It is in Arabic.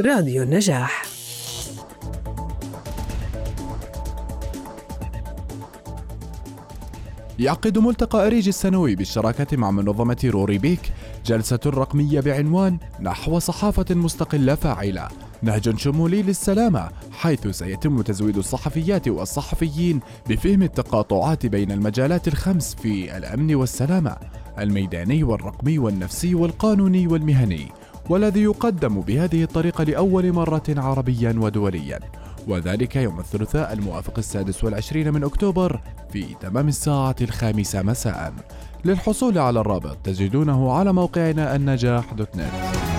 راديو النجاح. يعقد ملتقى أريج السنوي بالشراكة مع منظمة روري بيك جلسة رقمية بعنوان نحو صحافة مستقلة فاعلة. نهج شمولي للسلامة حيث سيتم تزويد الصحفيات والصحفيين بفهم التقاطعات بين المجالات الخمس في الأمن والسلامة الميداني والرقمي والنفسي والقانوني والمهني. والذي يقدم بهذه الطريقة لأول مرة عربيا ودوليا. وذلك يوم الثلاثاء الموافق السادس والعشرين من أكتوبر في تمام الساعة الخامسة مساء. للحصول على الرابط تجدونه على موقعنا النجاح دوت نت.